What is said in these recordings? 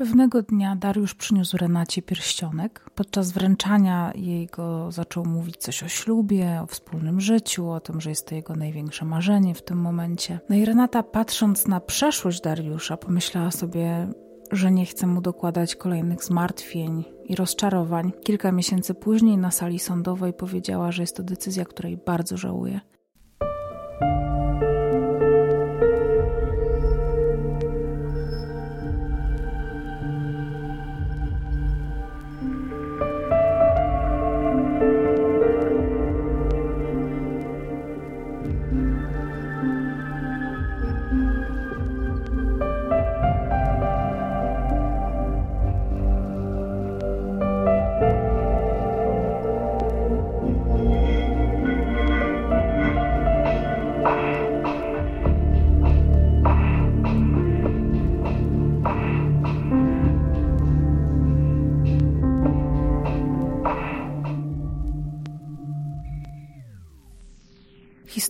Pewnego dnia Dariusz przyniósł Renacie pierścionek. Podczas wręczania jej go zaczął mówić coś o ślubie, o wspólnym życiu, o tym, że jest to jego największe marzenie w tym momencie. No i Renata, patrząc na przeszłość Dariusza, pomyślała sobie, że nie chce mu dokładać kolejnych zmartwień i rozczarowań. Kilka miesięcy później na sali sądowej powiedziała, że jest to decyzja, której bardzo żałuje.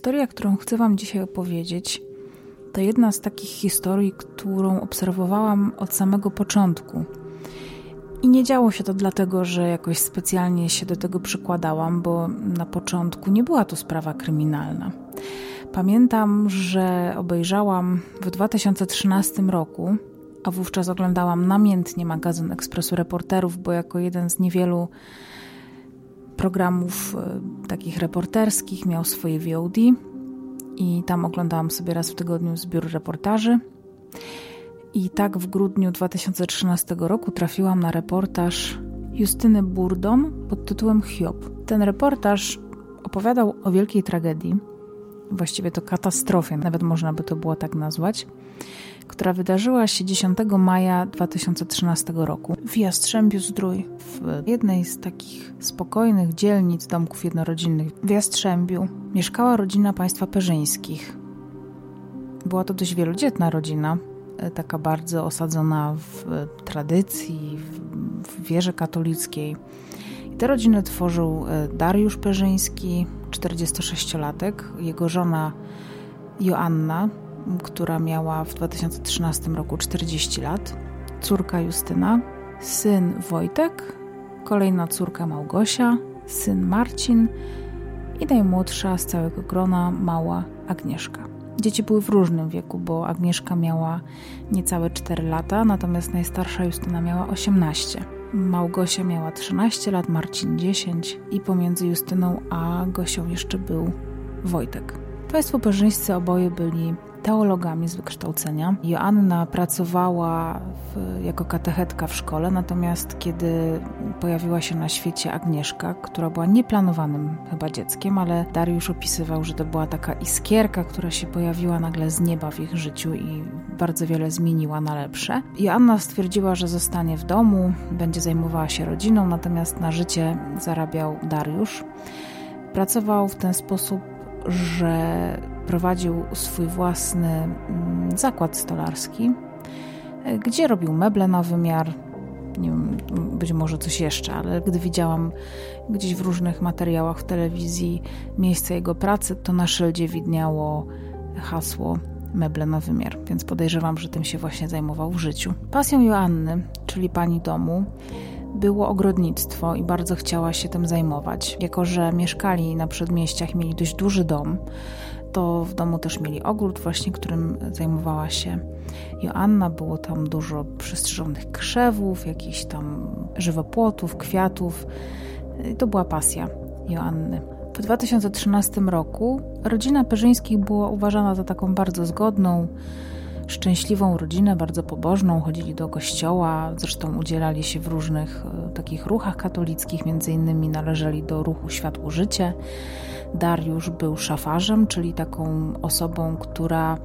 Historia, którą chcę Wam dzisiaj opowiedzieć, to jedna z takich historii, którą obserwowałam od samego początku. I nie działo się to dlatego, że jakoś specjalnie się do tego przykładałam, bo na początku nie była to sprawa kryminalna. Pamiętam, że obejrzałam w 2013 roku, a wówczas oglądałam namiętnie magazyn Ekspresu Reporterów, bo jako jeden z niewielu programów e, takich reporterskich, miał swoje VOD i tam oglądałam sobie raz w tygodniu zbiór reportaży. I tak w grudniu 2013 roku trafiłam na reportaż Justyny Burdon pod tytułem Hiob. Ten reportaż opowiadał o wielkiej tragedii, właściwie to katastrofie, nawet można by to było tak nazwać, która wydarzyła się 10 maja 2013 roku w Jastrzębiu Zdrój, w jednej z takich spokojnych dzielnic domków jednorodzinnych w Jastrzębiu. Mieszkała rodzina państwa perzyńskich. Była to dość wielodzietna rodzina, e, taka bardzo osadzona w tradycji, w wierze katolickiej. I tę rodzinę tworzył e, Dariusz Perzyński, 46-latek, jego żona Joanna, która miała w 2013 roku 40 lat, córka Justyna, syn Wojtek, kolejna córka Małgosia, syn Marcin i najmłodsza z całego grona mała Agnieszka. Dzieci były w różnym wieku, bo Agnieszka miała niecałe 4 lata, natomiast najstarsza Justyna miała 18. Małgosia miała 13 lat, Marcin 10 i pomiędzy Justyną a Gosią jeszcze był Wojtek. Państwo perzyńscy oboje byli teologami z wykształcenia. Joanna pracowała w, jako katechetka w szkole, natomiast kiedy pojawiła się na świecie Agnieszka, która była nieplanowanym chyba dzieckiem, ale Dariusz opisywał, że to była taka iskierka, która się pojawiła nagle z nieba w ich życiu i bardzo wiele zmieniła na lepsze. Joanna stwierdziła, że zostanie w domu, będzie zajmowała się rodziną, natomiast na życie zarabiał Dariusz. Pracował w ten sposób, że prowadził swój własny mm, zakład stolarski, e, gdzie robił meble na wymiar, nie wiem, być może coś jeszcze, ale gdy widziałam gdzieś w różnych materiałach w telewizji miejsce jego pracy, to na szyldzie widniało hasło meble na wymiar, więc podejrzewam, że tym się właśnie zajmował w życiu. Pasją Joanny, czyli pani domu, było ogrodnictwo i bardzo chciała się tym zajmować. Jako, że mieszkali na przedmieściach, mieli dość duży dom, to w domu też mieli ogród właśnie, którym zajmowała się Joanna. Było tam dużo przystrzyżonych krzewów, jakichś tam żywopłotów, kwiatów. To była pasja Joanny. W 2013 roku rodzina Perzyńskich była uważana za taką bardzo zgodną, szczęśliwą rodzinę, bardzo pobożną. Chodzili do kościoła, zresztą udzielali się w różnych e, takich ruchach katolickich, między innymi należeli do ruchu Światło Życie. Dariusz był szafarzem, czyli taką osobą, która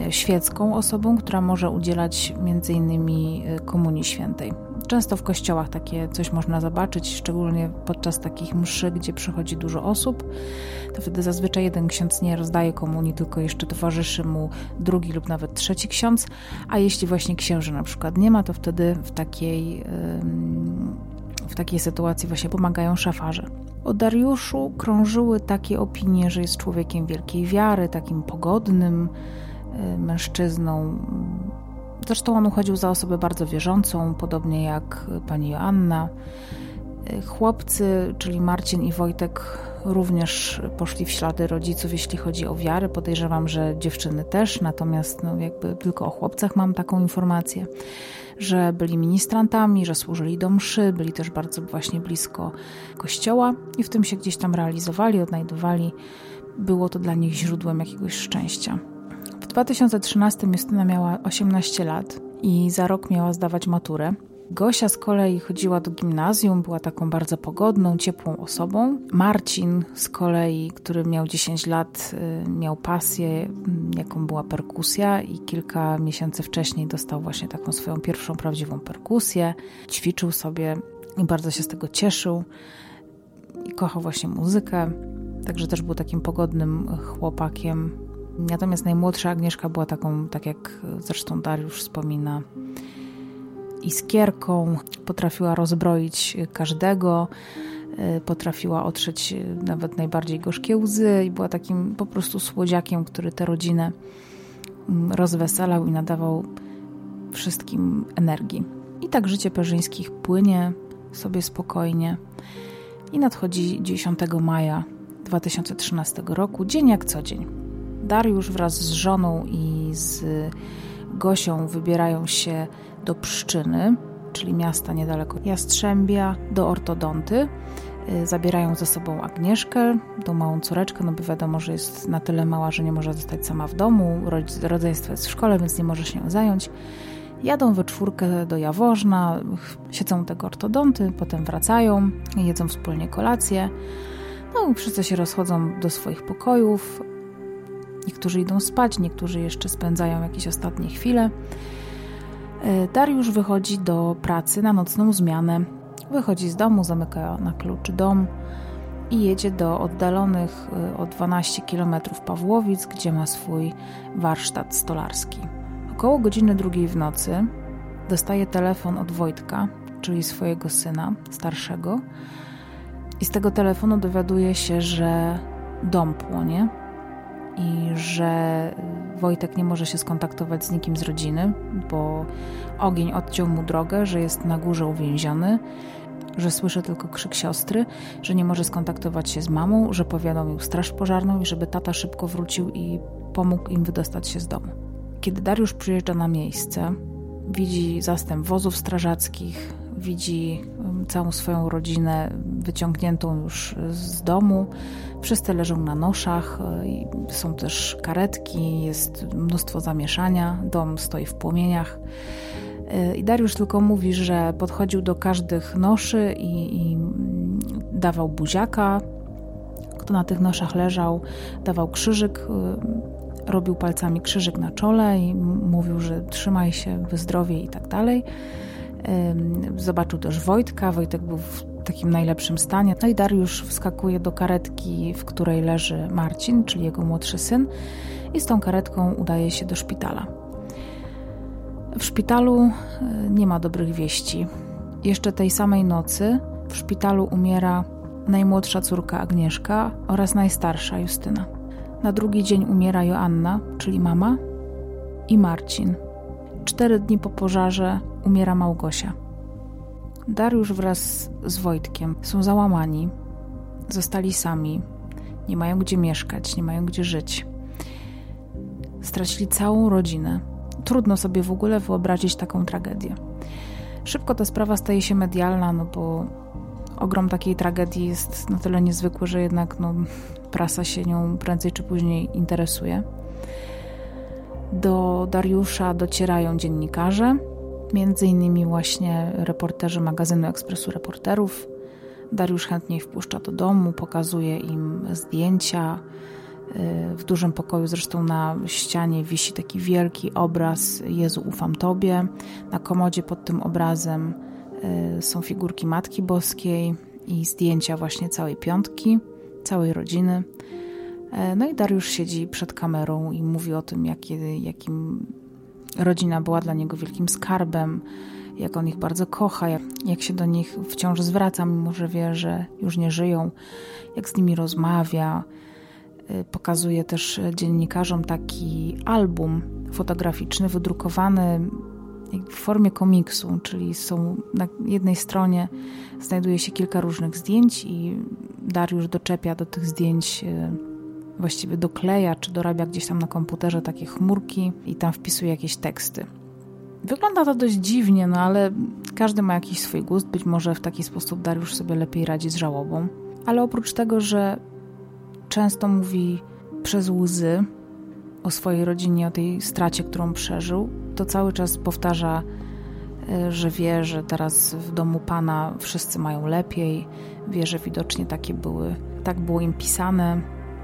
e, świecką osobą, która może udzielać między innymi e, Komunii Świętej. Często w kościołach takie coś można zobaczyć, szczególnie podczas takich mszy, gdzie przychodzi dużo osób. To wtedy zazwyczaj jeden ksiądz nie rozdaje komunii, tylko jeszcze towarzyszy mu drugi lub nawet trzeci ksiądz, a jeśli właśnie księży na przykład nie ma, to wtedy w takiej, w takiej sytuacji właśnie pomagają szafarze. O Dariuszu krążyły takie opinie, że jest człowiekiem wielkiej wiary, takim pogodnym y, mężczyzną, Zresztą on uchodził za osobę bardzo wierzącą, podobnie jak pani Joanna. Chłopcy, czyli Marcin i Wojtek, również poszli w ślady rodziców, jeśli chodzi o wiarę. Podejrzewam, że dziewczyny też, natomiast no, jakby tylko o chłopcach mam taką informację, że byli ministrantami, że służyli do mszy, byli też bardzo właśnie blisko kościoła i w tym się gdzieś tam realizowali, odnajdowali. Było to dla nich źródłem jakiegoś szczęścia. W 2013 Justyna miała 18 lat i za rok miała zdawać maturę. Gosia z kolei chodziła do gimnazjum, była taką bardzo pogodną, ciepłą osobą. Marcin z kolei, który miał 10 lat, y, miał pasję, mm, jaką była perkusja, i kilka miesięcy wcześniej dostał właśnie taką swoją pierwszą prawdziwą perkusję. Ćwiczył sobie i bardzo się z tego cieszył. I kochał właśnie muzykę, także też był takim pogodnym chłopakiem. Natomiast najmłodsza Agnieszka była taką, tak jak zresztą Dariusz wspomina, iskierką, potrafiła rozbroić każdego, y, potrafiła otrzeć nawet najbardziej gorzkie łzy i była takim po prostu słodziakiem, który tę rodzinę mm, rozweselał i nadawał wszystkim energii. I tak życie Perzyńskich płynie sobie spokojnie. I nadchodzi 10 maja 2013 roku, dzień jak co dzień. Dariusz wraz z żoną i z Gosią wybierają się do Pszczyny, czyli miasta niedaleko Jastrzębia, do ortodonty. Y, zabierają ze sobą Agnieszkę, tą małą córeczkę, no bo wiadomo, że jest na tyle mała, że nie może zostać sama w domu. Rodzeństwo jest w szkole, więc nie może się zająć. Jadą we czwórkę do Jaworzna, siedzą tego ortodonty, potem wracają, jedzą wspólnie kolację. No, wszyscy się rozchodzą do swoich pokojów. Niektórzy idą spać, niektórzy jeszcze spędzają jakieś ostatnie chwile. E, Dariusz wychodzi do pracy na nocną zmianę. Wychodzi z domu, zamyka na klucz dom i jedzie do oddalonych e, o 12 km Pawłowic, gdzie ma swój warsztat stolarski. Około godziny drugiej w nocy dostaje telefon od Wojtka, czyli swojego syna starszego, i z tego telefonu dowiaduje się, że dom płonie i że Wojtek nie może się skontaktować z nikim z rodziny, bo ogień odciął mu drogę, że jest na górze uwięziony, że słyszy tylko krzyk siostry, że nie może skontaktować się z mamą, że powiadomił straż pożarną i żeby tata szybko wrócił i pomógł im wydostać się z domu. Kiedy Dariusz przyjeżdża na miejsce, widzi zastęp wozów strażackich, widzi um, całą swoją rodzinę wyciągniętą już z domu. Wszyscy leżą na noszach, e, są też karetki, jest mnóstwo zamieszania, dom stoi w płomieniach. E, I Dariusz tylko mówi, że podchodził do każdych noszy i, i dawał buziaka, kto na tych noszach leżał, dawał krzyżyk, e, robił palcami krzyżyk na czole i mówił, że trzymaj się, wyzdrowie i tak dalej. Zobaczył też Wojtka. Wojtek był w takim najlepszym stanie. No i Dariusz wskakuje do karetki, w której leży Marcin, czyli jego młodszy syn, i z tą karetką udaje się do szpitala. W szpitalu e, nie ma dobrych wieści. Jeszcze tej samej nocy w szpitalu umiera najmłodsza córka Agnieszka oraz najstarsza Justyna. Na drugi dzień umiera Joanna, czyli mama, i Marcin. Cztery dni po pożarze umiera Małgosia. Dariusz wraz z Wojtkiem są załamani, zostali sami, nie mają gdzie mieszkać, nie mają gdzie żyć. Stracili całą rodzinę. Trudno sobie w ogóle wyobrazić taką tragedię. Szybko ta sprawa staje się medialna, no bo ogrom takiej tragedii jest na tyle niezwykły, że jednak no, prasa się nią prędzej czy później interesuje. Do Dariusza docierają dziennikarze, między innymi właśnie reporterzy magazynu Ekspresu Reporterów. Dariusz chętnie wpuszcza do domu, pokazuje im zdjęcia. Y, w dużym pokoju zresztą na ścianie wisi taki wielki obraz Jezu ufam Tobie. Na komodzie pod tym obrazem y, są figurki Matki Boskiej i zdjęcia właśnie całej piątki, całej rodziny. Y, no i Dariusz siedzi przed kamerą i mówi o tym, jaki, jakim Rodzina była dla niego wielkim skarbem, jak on ich bardzo kocha, jak, jak się do nich wciąż zwraca, mimo że wie, że już nie żyją, jak z nimi rozmawia. y, pokazuje też dziennikarzom taki album fotograficzny wydrukowany w formie komiksu, czyli są na jednej stronie znajduje się kilka różnych zdjęć i Dariusz doczepia do tych zdjęć właściwie dokleja czy dorabia gdzieś tam na komputerze takie chmurki i tam wpisuje jakieś teksty. Wygląda to dość dziwnie, no ale każdy ma jakiś swój gust. Być może w taki sposób Dariusz sobie lepiej radzi z żałobą. Ale oprócz tego, że często mówi przez łzy o swojej rodzinie, o tej stracie, którą przeżył, to cały czas powtarza, e, że wie, że teraz w domu pana wszyscy mają lepiej, wie, że widocznie takie były, tak było im pisane,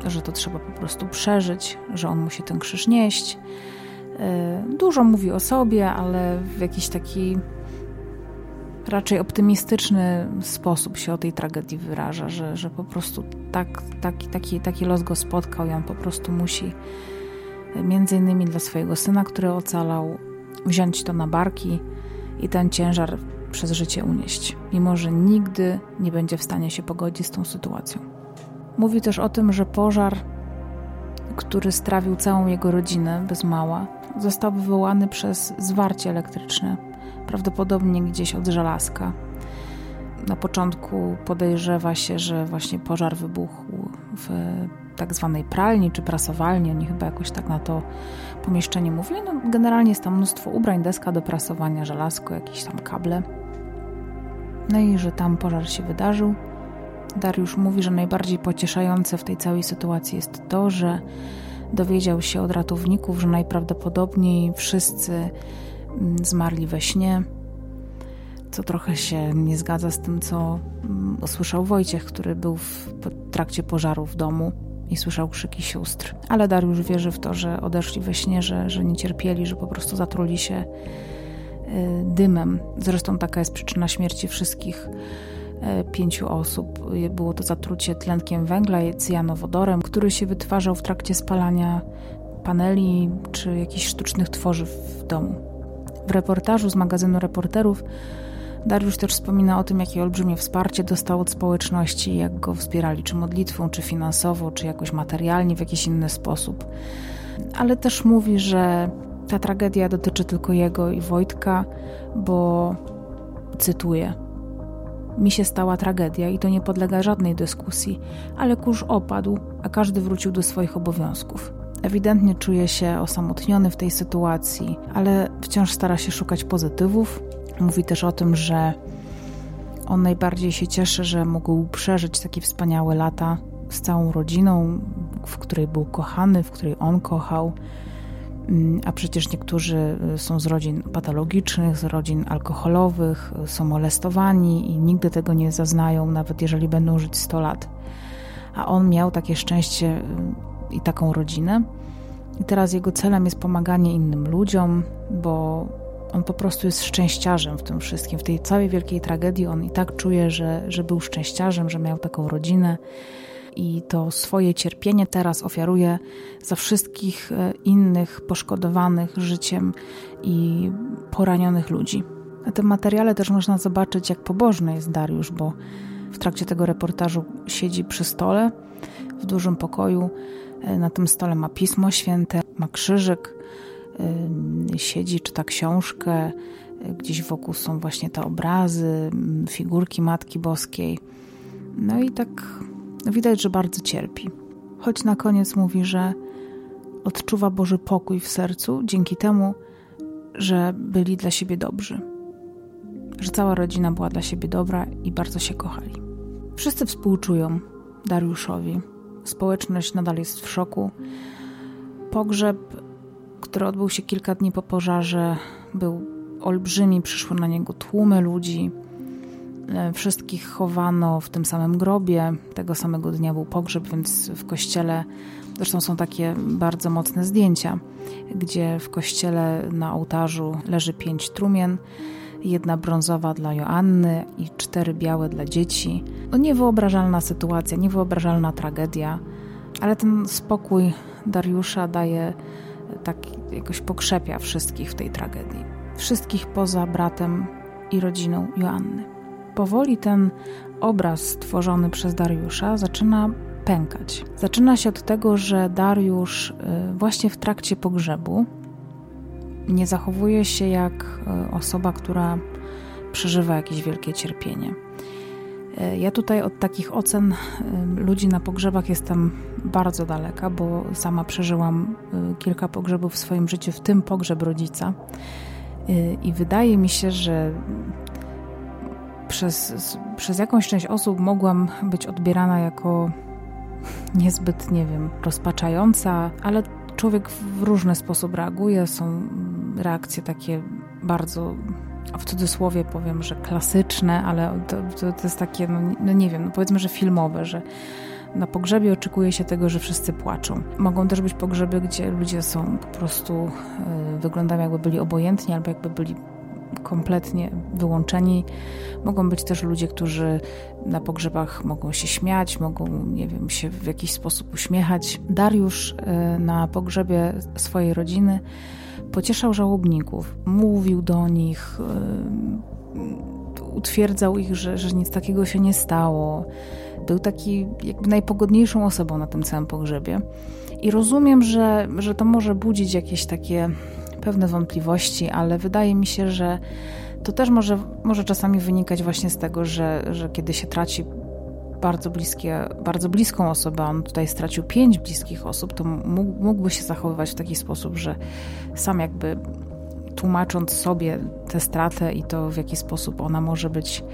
że to trzeba po prostu przeżyć, że on musi ten krzyż nieść. E, dużo mówi o sobie, ale w jakiś taki raczej optymistyczny sposób się o tej tragedii wyraża, że, że po prostu tak, taki, taki, taki los go spotkał i on po prostu musi e, między innymi dla swojego syna, który ocalał, wziąć to na barki i ten ciężar przez życie unieść, mimo że nigdy nie będzie w stanie się pogodzić z tą sytuacją. Mówi też o tym, że pożar, który strawił całą jego rodzinę bez mała, został wywołany przez zwarcie elektryczne, prawdopodobnie gdzieś od żelazka. Na początku podejrzewa się, że właśnie pożar wybuchł w tak zwanej pralni czy prasowalni, oni chyba jakoś tak na to pomieszczenie mówili. No, generalnie jest tam mnóstwo ubrań, deska do prasowania, żelazko, jakieś tam kable. No i że tam pożar się wydarzył. Dariusz mówi, że najbardziej pocieszające w tej całej sytuacji jest to, że dowiedział się od ratowników, że najprawdopodobniej wszyscy mm, zmarli we śnie, co trochę się nie zgadza z tym, co mm, usłyszał Wojciech, który był w trakcie pożaru w domu i słyszał krzyki sióstr. Ale Dariusz wierzy w to, że odeszli we śnie, że, że nie cierpieli, że po prostu zatruli się y, dymem. Zresztą taka jest przyczyna śmierci wszystkich pięciu osób. Było to zatrucie tlenkiem węgla i cyjanowodorem, który się wytwarzał w trakcie spalania paneli czy jakichś sztucznych tworzyw w domu. W reportażu z magazynu Reporterów Dariusz też wspomina o tym, jakie olbrzymie wsparcie dostał od społeczności, jak go wspierali, czy modlitwą, czy finansowo, czy jakoś materialnie, w jakiś inny sposób. Ale też mówi, że ta tragedia dotyczy tylko jego i Wojtka, bo cytuję: mi się stała tragedia i to nie podlega żadnej dyskusji, ale kurz opadł, a każdy wrócił do swoich obowiązków. Ewidentnie czuje się osamotniony w tej sytuacji, ale wciąż stara się szukać pozytywów. Mówi też o tym, że on najbardziej się cieszy, że mógł przeżyć takie wspaniałe lata z całą rodziną, w której był kochany, w której on kochał a przecież niektórzy y, są z rodzin patologicznych, z rodzin alkoholowych, y, są molestowani i nigdy tego nie zaznają, nawet jeżeli będą żyć 100 lat. A on miał takie szczęście y, i taką rodzinę. I teraz jego celem jest pomaganie innym ludziom, bo on po prostu jest szczęściarzem w tym wszystkim. W tej całej wielkiej tragedii on i tak czuje, że, że był szczęściarzem, że miał taką rodzinę i to swoje cierpienie teraz ofiaruje za wszystkich e, innych poszkodowanych życiem i poranionych ludzi. Na tym materiale też można zobaczyć, jak pobożny jest Dariusz, bo w trakcie tego reportażu siedzi przy stole w dużym pokoju. E, na tym stole ma pismo święte, ma krzyżyk, e, siedzi, czyta książkę. Gdzieś wokół są właśnie te obrazy, figurki Matki Boskiej. No i tak Widać, że bardzo cierpi. Choć na koniec mówi, że odczuwa Boży pokój w sercu dzięki temu, że byli dla siebie dobrzy. Że cała rodzina była dla siebie dobra i bardzo się kochali. Wszyscy współczują Dariuszowi. Społeczność nadal jest w szoku. Pogrzeb, który odbył się kilka dni po pożarze, był olbrzymi, przyszły na niego tłumy ludzi. E, wszystkich chowano w tym samym grobie. Tego samego dnia był pogrzeb, więc w kościele zresztą są takie bardzo mocne zdjęcia, gdzie w kościele na ołtarzu leży pięć trumien, jedna brązowa dla Joanny i cztery białe dla dzieci. No niewyobrażalna sytuacja, niewyobrażalna tragedia, ale ten spokój Dariusza daje tak jakoś pokrzepia wszystkich w tej tragedii. Wszystkich poza bratem i rodziną Joanny powoli ten obraz stworzony przez Dariusza zaczyna pękać. Zaczyna się od tego, że Dariusz y, właśnie w trakcie pogrzebu nie zachowuje się jak y, osoba, która przeżywa jakieś wielkie cierpienie. Y, ja tutaj od takich ocen ludzi na pogrzebach jestem bardzo daleka, bo sama przeżyłam kilka pogrzebów w swoim życiu, w tym pogrzeb rodzica. I wydaje mi się, że przez, przez jakąś część osób mogłam być odbierana jako niezbyt, nie wiem, rozpaczająca, ale człowiek w różny sposób reaguje. Są reakcje takie bardzo, w cudzysłowie powiem, że klasyczne, ale to, to, to jest takie, no, no, nie wiem, no powiedzmy, że filmowe, że na pogrzebie oczekuje się tego, że wszyscy płaczą. Mogą też być pogrzeby, gdzie ludzie są po prostu, y, wyglądają jakby byli obojętni albo jakby byli kompletnie wyłączeni. Mogą być też ludzie, którzy na pogrzebach mogą się śmiać, mogą, nie wiem, się w jakiś sposób uśmiechać. Dariusz e, na pogrzebie swojej rodziny pocieszał żałobników, mówił do nich, e, utwierdzał ich, że, że nic takiego się nie stało. Był taki jakby najpogodniejszą osobą na tym całym pogrzebie. I rozumiem, że, że to może budzić jakieś takie pewne wątpliwości, ale wydaje mi się, że to też może, może czasami wynikać właśnie z tego, że, że kiedy się traci bardzo, bliskie, bardzo bliską osobę, on tutaj stracił pięć bliskich osób, to mógłby się zachowywać w taki sposób, że sam jakby tłumacząc sobie tę stratę i to w jaki sposób ona może być,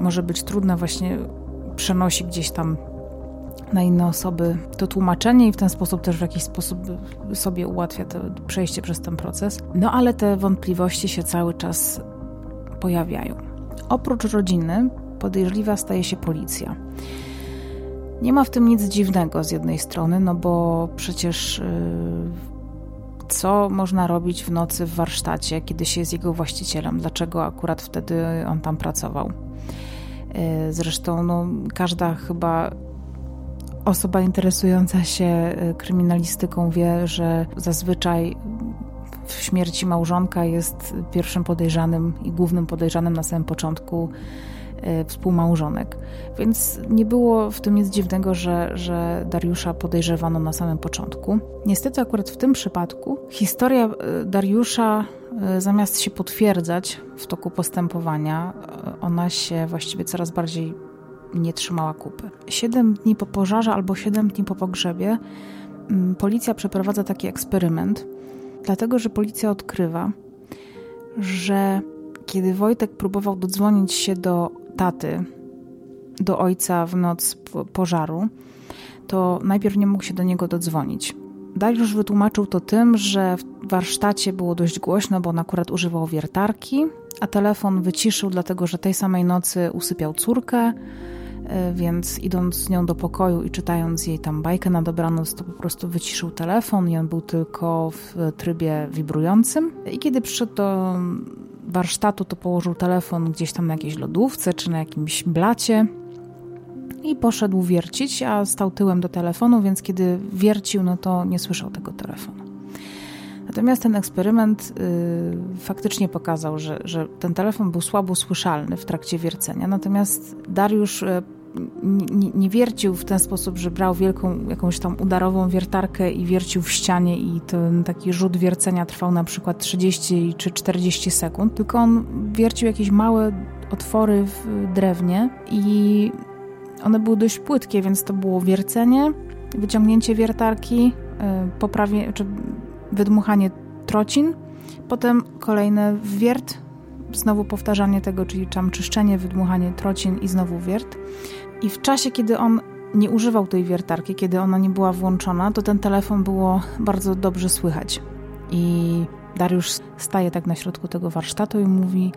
może być trudna, właśnie przenosi gdzieś tam na inne osoby to tłumaczenie i w ten sposób też w jakiś sposób sobie ułatwia to przejście przez ten proces. No ale te wątpliwości się cały czas pojawiają. Oprócz rodziny podejrzliwa staje się policja. Nie ma w tym nic dziwnego z jednej strony, no bo przecież yy, co można robić w nocy w warsztacie, kiedy się jest jego właścicielem? Dlaczego akurat wtedy on tam pracował? Yy, zresztą no, każda chyba osoba interesująca się y, kryminalistyką wie, że zazwyczaj w śmierci małżonka jest pierwszym podejrzanym i głównym podejrzanym na samym początku y, współmałżonek. Więc nie było w tym nic dziwnego, że, że Dariusza podejrzewano na samym początku. Niestety, akurat w tym przypadku historia y, Dariusza zamiast się potwierdzać w toku postępowania, ona się właściwie coraz bardziej nie trzymała kupy. Siedem dni po pożarze albo siedem dni po pogrzebie mm, policja przeprowadza taki eksperyment, dlatego że policja odkrywa, że kiedy Wojtek próbował dodzwonić się do taty, do ojca w noc pożaru, to najpierw nie mógł się do niego dodzwonić. Dariusz wytłumaczył to tym, że w warsztacie było dość głośno, bo on akurat używał wiertarki, a telefon wyciszył, dlatego że tej samej nocy usypiał córkę, więc idąc z nią do pokoju i czytając jej tam bajkę na dobranoc, to po prostu wyciszył telefon i on był tylko w trybie wibrującym. I kiedy przyszedł do warsztatu, to położył telefon gdzieś tam na jakiejś lodówce czy na jakimś blacie i poszedł wiercić, a stał tyłem do telefonu, więc kiedy wiercił, no to nie słyszał tego telefonu. Natomiast ten eksperyment y, faktycznie pokazał, że, że ten telefon był słabo słyszalny w trakcie wiercenia. Natomiast Dariusz y, nie, nie, wiercił w ten sposób, że brał wielką jakąś tam udarową wiertarkę i wiercił w ścianie i ten taki rzut wiercenia trwał na przykład 30 czy 40 sekund, tylko on wiercił jakieś małe otwory w drewnie i one były dość płytkie, więc to było wiercenie, wyciągnięcie wiertarki, y, poprawie, czy wydmuchanie trocin, potem kolejny wiert, znowu powtarzanie tego, czyli tam czyszczenie, wydmuchanie trocin i znowu wiert. I w czasie, kiedy on nie używał tej wiertarki, kiedy ona nie była włączona, to ten telefon było bardzo dobrze słychać. I Dariusz staje tak na środku tego warsztatu i mówi,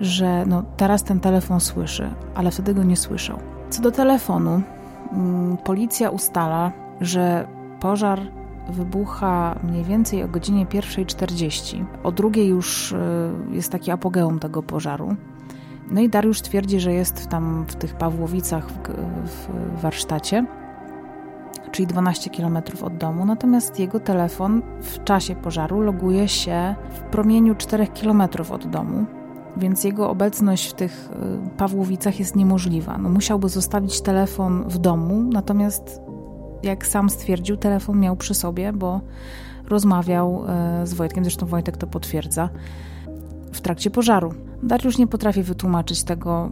że no, teraz ten telefon słyszy, ale wtedy go nie słyszał. Co do telefonu, mm, policja ustala, że pożar wybucha mniej więcej o godzinie 1.40. O drugiej już y, jest taki apogeum tego pożaru. No i Dariusz twierdzi, że jest tam w tych Pawłowicach w, warsztacie, czyli 12 km od domu, natomiast jego telefon w czasie pożaru loguje się w promieniu 4 km od domu, więc jego obecność w tych y, Pawłowicach jest niemożliwa. No, musiałby zostawić telefon w domu, natomiast jak sam stwierdził, telefon miał przy sobie, bo rozmawiał y, z Wojtkiem, zresztą Wojtek to potwierdza, w trakcie pożaru. Dariusz nie potrafi wytłumaczyć tego,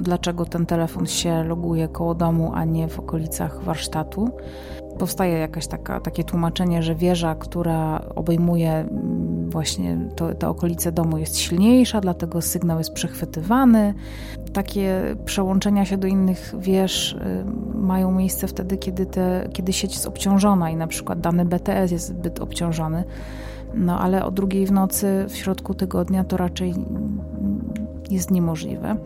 dlaczego ten telefon się loguje koło domu, a nie w okolicach warsztatu. Powstaje taka, takie tłumaczenie, że wieża, która obejmuje mm, właśnie to, te okolice domu jest silniejsza, dlatego sygnał jest przechwytywany. Takie przełączenia się do innych wież y, mają miejsce wtedy, kiedy, te, kiedy sieć jest obciążona i na przykład dany BTS jest zbyt obciążony. No ale o drugiej w nocy w środku tygodnia to raczej jest niemożliwe.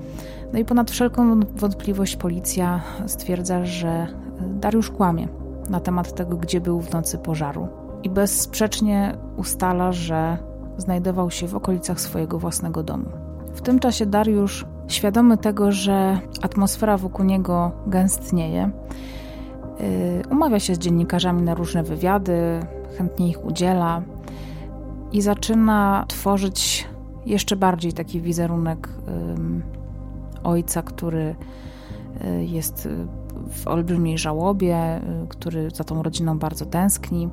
No i ponad wszelką wątpliwość policja stwierdza, że Dariusz kłamie na temat tego, gdzie był w nocy pożaru. I bezsprzecznie ustala, że znajdował się w okolicach swojego własnego domu. W tym czasie Dariusz, świadomy tego, że atmosfera wokół niego gęstnieje, y, umawia się z dziennikarzami na różne wywiady, chętnie ich udziela i zaczyna tworzyć jeszcze bardziej taki wizerunek ojca, który y, jest w olbrzymiej żałobie, y, który za tą rodziną bardzo tęskni.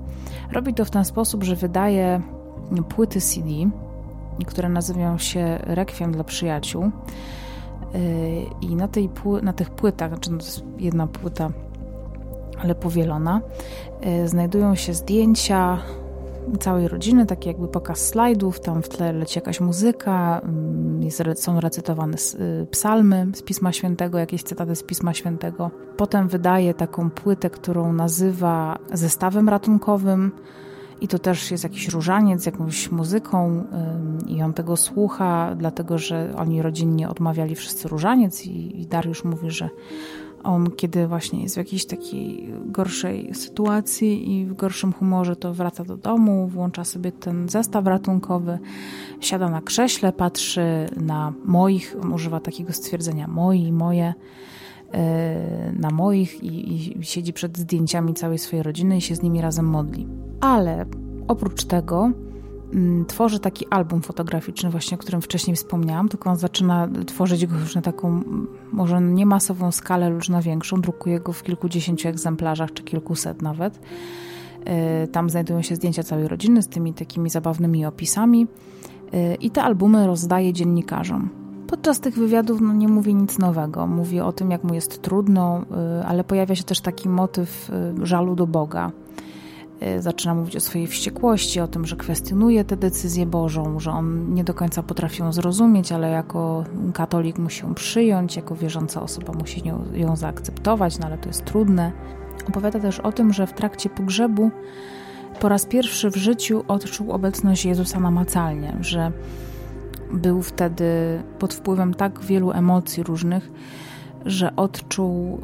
Robi to w ten sposób, że wydaje płyty CD, które nazywają się Rekwiem dla przyjaciół. Y, I na, tej, na tych płytach, znaczy to jest jedna płyta, ale powielona, znajdują się zdjęcia całej rodziny, taki jakby pokaz slajdów, tam w tle leci jakaś muzyka, mm, jest, są recytowane y, psalmy z Pisma Świętego, jakieś cytaty z Pisma Świętego. Potem wydaje taką płytę, którą nazywa zestawem ratunkowym i to też jest jakiś różaniec z jakąś muzyką i on tego słucha, dlatego że oni rodzinnie odmawiali wszyscy różaniec i Dariusz mówi, że on, kiedy właśnie jest w jakiejś takiej gorszej sytuacji i w gorszym humorze, to wraca do domu, włącza sobie ten zestaw ratunkowy, siada na krześle, patrzy na moich, używa takiego stwierdzenia moi, moje, e, na moich i, i siedzi przed zdjęciami całej swojej rodziny i się z nimi razem modli. Ale oprócz tego tworzy taki album fotograficzny, właśnie o którym wcześniej wspomniałam, tylko on zaczyna tworzyć go już na taką, może nie masową skalę, już na większą. Drukuje go w kilkudziesięciu egzemplarzach, czy kilkuset nawet. E, tam znajdują się zdjęcia całej rodziny z tymi takimi zabawnymi opisami e, i te albumy rozdaje dziennikarzom. Podczas tych wywiadów no, nie mówi nic nowego. Mówi o tym, jak mu jest trudno, e, ale pojawia się też taki motyw żalu do Boga Y, zaczyna mówić o swojej wściekłości, o tym, że kwestionuje tę decyzję Bożą, że on nie do końca potrafi ją zrozumieć, ale jako katolik musi ją przyjąć, jako wierząca osoba musi ją, ją zaakceptować, no ale to jest trudne. Opowiada też o tym, że w trakcie pogrzebu po raz pierwszy w życiu odczuł obecność Jezusa namacalnie, że był wtedy pod wpływem tak wielu emocji różnych, że odczuł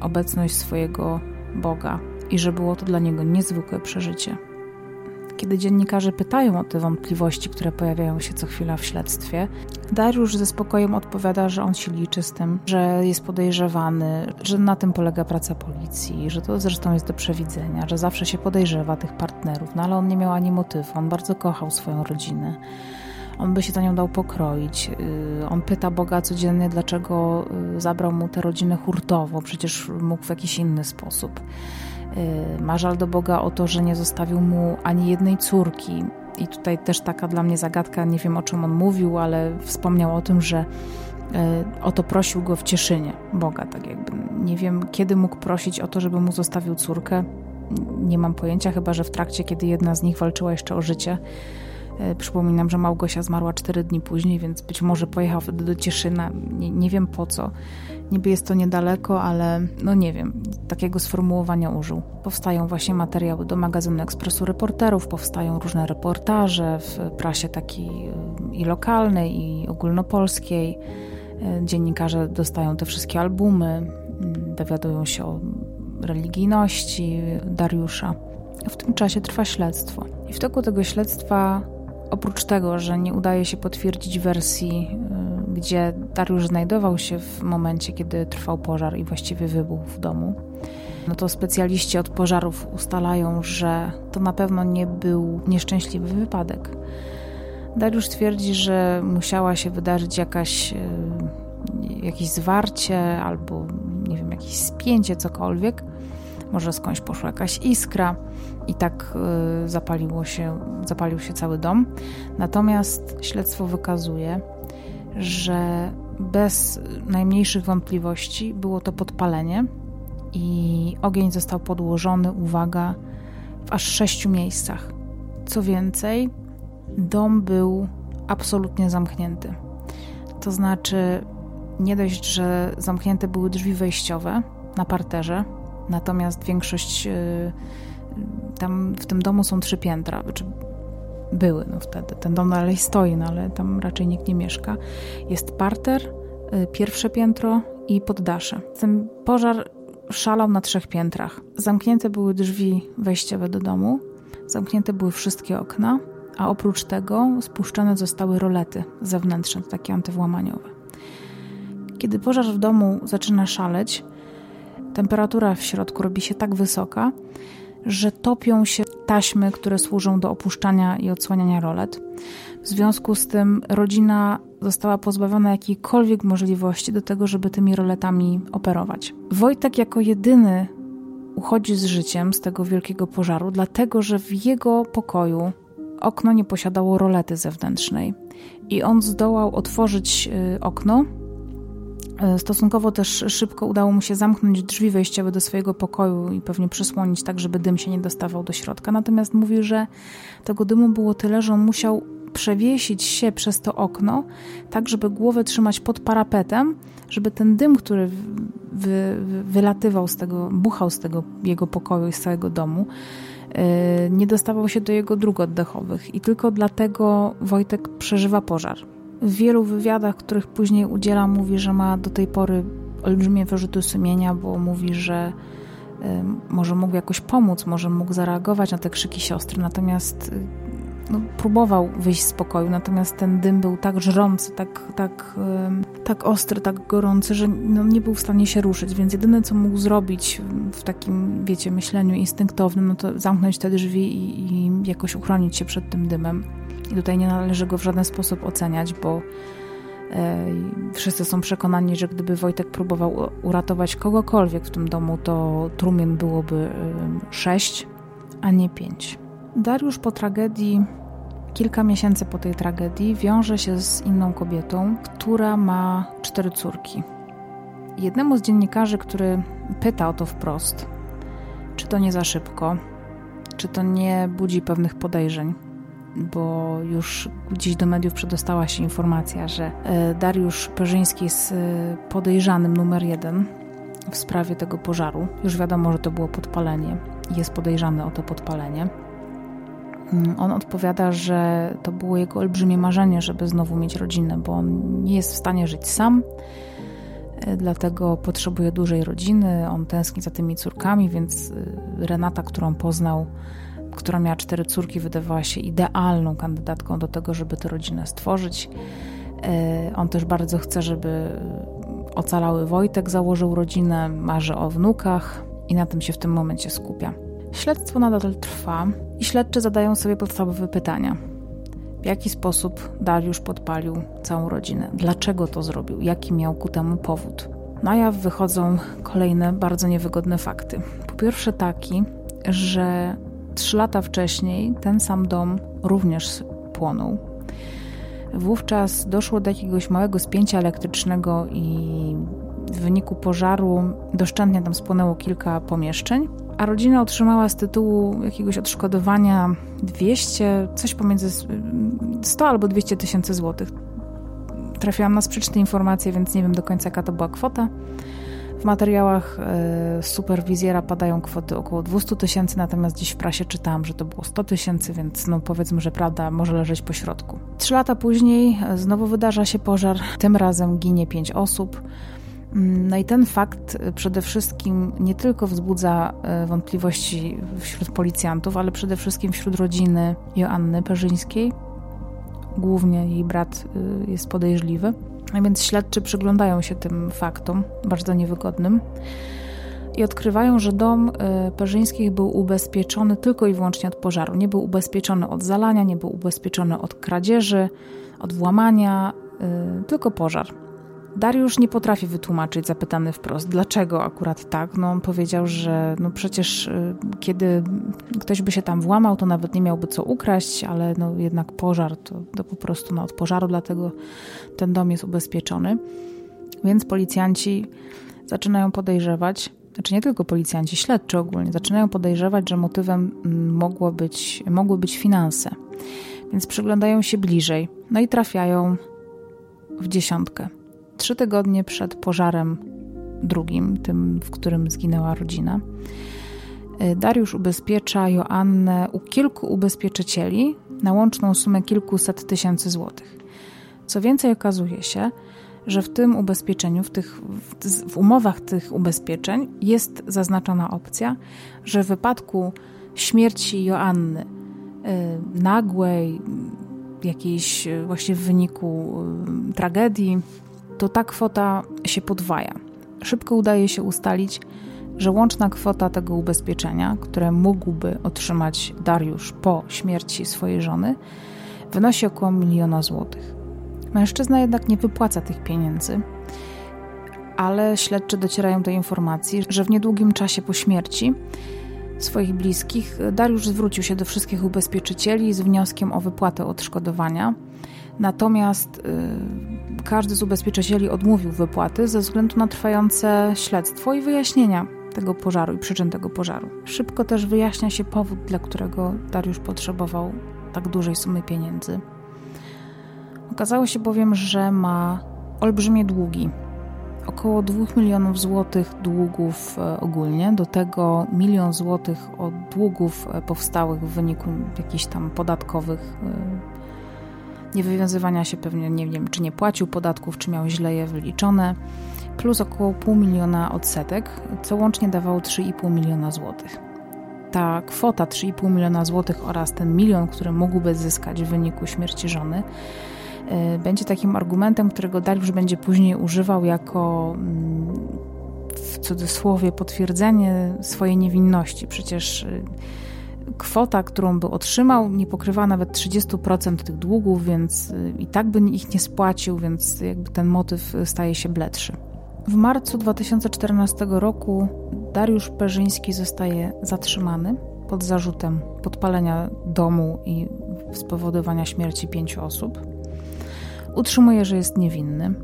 obecność swojego Boga i że było to dla niego niezwykłe przeżycie. Kiedy dziennikarze pytają o te wątpliwości, które pojawiają się co chwila w śledztwie, Dariusz ze spokojem odpowiada, że on się liczy z tym, że jest podejrzewany, że na tym polega praca policji, że to zresztą jest do przewidzenia, że zawsze się podejrzewa tych partnerów, no ale on nie miał ani motywu, on bardzo kochał swoją rodzinę. On by się za nią dał pokroić. Y, on pyta Boga codziennie, dlaczego y, zabrał mu tę rodzinę hurtowo, przecież mógł w jakiś inny sposób. Y, ma żal do Boga o to, że nie zostawił mu ani jednej córki. I tutaj też taka dla mnie zagadka, nie wiem o czym on mówił, ale wspomniał o tym, że y, o to prosił go w Cieszynie Boga, tak jakby. Nie wiem, kiedy mógł prosić o to, żeby mu zostawił córkę. Nie mam pojęcia, chyba że w trakcie, kiedy jedna z nich walczyła jeszcze o życie. Y, przypominam, że Małgosia zmarła cztery dni później, więc być może pojechał wtedy do Cieszyna. Nie, nie wiem po co. Niby jest to niedaleko, ale no nie wiem, takiego sformułowania użył. Powstają właśnie materiały do magazynu Ekspresu Reporterów, powstają różne reportaże w prasie takiej y, i lokalnej, i ogólnopolskiej. Y, dziennikarze dostają te wszystkie albumy, y, dowiadują się o religijności Dariusza. W tym czasie trwa śledztwo. I w toku tego śledztwa, oprócz tego, że nie udaje się potwierdzić wersji gdzie Dariusz znajdował się w momencie, kiedy trwał pożar i właściwie wybuchł w domu, no to specjaliści od pożarów ustalają, że to na pewno nie był nieszczęśliwy wypadek. Dariusz twierdzi, że musiała się wydarzyć jakaś, e, jakieś zwarcie albo nie wiem, jakieś spięcie, cokolwiek. Może skądś poszła jakaś iskra i tak e, zapaliło się, zapalił się cały dom. Natomiast śledztwo wykazuje, że bez najmniejszych wątpliwości było to podpalenie i ogień został podłożony, uwaga, w aż sześciu miejscach. Co więcej, dom był absolutnie zamknięty. To znaczy, nie dość, że zamknięte były drzwi wejściowe na parterze, natomiast większość y, tam w tym domu są trzy piętra, czy były no wtedy. Ten dom dalej stoi, no ale tam raczej nikt nie mieszka. Jest parter, y, pierwsze piętro i poddasze. Ten pożar szalał na trzech piętrach. Zamknięte były drzwi wejściowe do domu, zamknięte były wszystkie okna, a oprócz tego spuszczone zostały rolety zewnętrzne, takie antywłamaniowe. Kiedy pożar w domu zaczyna szaleć, temperatura w środku robi się tak wysoka, że topią się taśmy, które służą do opuszczania i odsłaniania rolet. W związku z tym rodzina została pozbawiona jakiejkolwiek możliwości do tego, żeby tymi roletami operować. Wojtek jako jedyny uchodzi z życiem z tego wielkiego pożaru, dlatego że w jego pokoju okno nie posiadało rolety zewnętrznej i on zdołał otworzyć y, okno stosunkowo też szybko udało mu się zamknąć drzwi wejściowe do swojego pokoju i pewnie przysłonić tak, żeby dym się nie dostawał do środka. Natomiast mówi, że tego dymu było tyle, że on musiał przewiesić się przez to okno, tak żeby głowę trzymać pod parapetem, żeby ten dym, który wy, wylatywał z tego, buchał z tego jego pokoju i z całego domu, e, nie dostawał się do jego dróg oddechowych. I tylko dlatego Wojtek przeżywa pożar. W wielu wywiadach, których później udziela, mówi, że ma do tej pory olbrzymie wyrzuty sumienia, bo mówi, że y, może mógł jakoś pomóc, może mógł zareagować na te krzyki siostry, natomiast y, no, próbował wyjść z pokoju, natomiast ten dym był tak żrący, tak, tak, y, tak ostry, tak gorący, że no, nie był w stanie się ruszyć, więc jedyne, co mógł zrobić w takim, wiecie, myśleniu instynktownym, no to zamknąć te drzwi i, i jakoś uchronić się przed tym dymem. I tutaj nie należy go w żaden sposób oceniać, bo e, wszyscy są przekonani, że gdyby Wojtek próbował uratować kogokolwiek w tym domu, to trumien byłoby sześć, a nie pięć. Dariusz po tragedii, kilka miesięcy po tej tragedii, wiąże się z inną kobietą, która ma cztery córki. Jednemu z dziennikarzy, który pyta o to wprost, czy to nie za szybko, czy to nie budzi pewnych podejrzeń, bo już gdzieś do mediów przedostała się informacja, że e, Dariusz Perzyński jest e, podejrzanym numer jeden w sprawie tego pożaru. Już wiadomo, że to było podpalenie i jest podejrzany o to podpalenie. Mm, on odpowiada, że to było jego olbrzymie marzenie, żeby znowu mieć rodzinę, bo on nie jest w stanie żyć sam, e, dlatego potrzebuje dużej rodziny. On tęskni za tymi córkami, więc Renata, którą poznał, która miała cztery córki, wydawała się idealną kandydatką do tego, żeby tę rodzinę stworzyć. E, on też bardzo chce, żeby ocalały Wojtek założył rodzinę, marzy o wnukach i na tym się w tym momencie skupia. Śledztwo nadal trwa i śledczy zadają sobie podstawowe pytania. W jaki sposób Dariusz podpalił całą rodzinę? Dlaczego to zrobił? Jaki miał ku temu powód? Na jaw wychodzą kolejne bardzo niewygodne fakty. Po pierwsze taki, że Trzy lata wcześniej ten sam dom również płonął. Wówczas doszło do jakiegoś małego spięcia elektrycznego i w wyniku pożaru doszczętnie tam spłonęło kilka pomieszczeń, a rodzina otrzymała z tytułu jakiegoś odszkodowania 200, coś pomiędzy 100 albo 200 tysięcy złotych. Trafiłam na sprzeczne informacje, więc nie wiem do końca jaka to była kwota. W materiałach e, superwizjera padają kwoty około 200 tysięcy, natomiast dziś w prasie czytałam, że to było 100 tysięcy, więc no powiedzmy, że prawda może leżeć po środku. Trzy lata później e, znowu wydarza się pożar, tym razem ginie pięć osób. Mm, no i ten fakt e, przede wszystkim nie tylko wzbudza wątpliwości wśród policjantów, ale przede wszystkim wśród rodziny Joanny Perzyńskiej. Głównie jej brat jest podejrzliwy. A więc śledczy przyglądają się tym faktom, bardzo niewygodnym. i odkrywają, że dom e, Perzyńskich był ubezpieczony tylko i wyłącznie od pożaru. Nie był ubezpieczony od zalania, nie był ubezpieczony od kradzieży, od włamania, e, tylko pożar. Dariusz nie potrafi wytłumaczyć, zapytany wprost, dlaczego akurat tak. No, on powiedział, że no przecież y, kiedy ktoś by się tam włamał, to nawet nie miałby co ukraść, ale no jednak pożar to, to po prostu no, od pożaru, dlatego ten dom jest ubezpieczony. Więc policjanci zaczynają podejrzewać, znaczy nie tylko policjanci, śledczy ogólnie, zaczynają podejrzewać, że motywem mm, mogło być, mogły być finanse. Więc przyglądają się bliżej, no i trafiają w dziesiątkę trzy tygodnie przed pożarem drugim, tym, w którym zginęła rodzina. Y, Dariusz ubezpiecza Joannę u kilku ubezpieczycieli na łączną sumę kilkuset tysięcy złotych. Co więcej, okazuje się, że w tym ubezpieczeniu, w, tych, w umowach tych ubezpieczeń jest zaznaczona opcja, że w wypadku śmierci Joanny, yy, nagłej, jakiejś y, właśnie w wyniku tragedii, to ta kwota się podwaja. Szybko udaje się ustalić, że łączna kwota tego ubezpieczenia, które mógłby otrzymać Dariusz po śmierci swojej żony, wynosi około miliona złotych. Mężczyzna jednak nie wypłaca tych pieniędzy, ale śledczy docierają do informacji, że w niedługim czasie po śmierci swoich bliskich Dariusz zwrócił się do wszystkich ubezpieczycieli z wnioskiem o wypłatę odszkodowania. Natomiast y, każdy z ubezpieczycieli odmówił wypłaty ze względu na trwające śledztwo i wyjaśnienia tego pożaru i przyczyn tego pożaru. Szybko też wyjaśnia się powód, dla którego Dariusz potrzebował tak dużej sumy pieniędzy. Okazało się bowiem, że ma olbrzymie długi. Około 2 milionów złotych długów e, ogólnie, do tego milion złotych od długów e, powstałych w wyniku jakichś tam podatkowych e, niewywiązywania się pewnie, nie wiem, czy nie płacił podatków, czy miał źle je wyliczone, plus około pół miliona odsetek, co łącznie dawało 3,5 miliona złotych. Ta kwota 3,5 miliona złotych oraz ten milion, który mógłby zyskać w wyniku śmierci żony, y, będzie takim argumentem, którego Dariusz będzie później używał jako mm, w cudzysłowie potwierdzenie swojej niewinności. Przecież kwota, którą by otrzymał, nie pokrywa nawet 30% tych długów, więc y, i tak by ich nie spłacił, więc jakby ten motyw staje się bledszy. W marcu 2014 roku Dariusz Perzyński zostaje zatrzymany pod zarzutem podpalenia domu i spowodowania śmierci pięciu osób. Utrzymuje, że jest niewinny.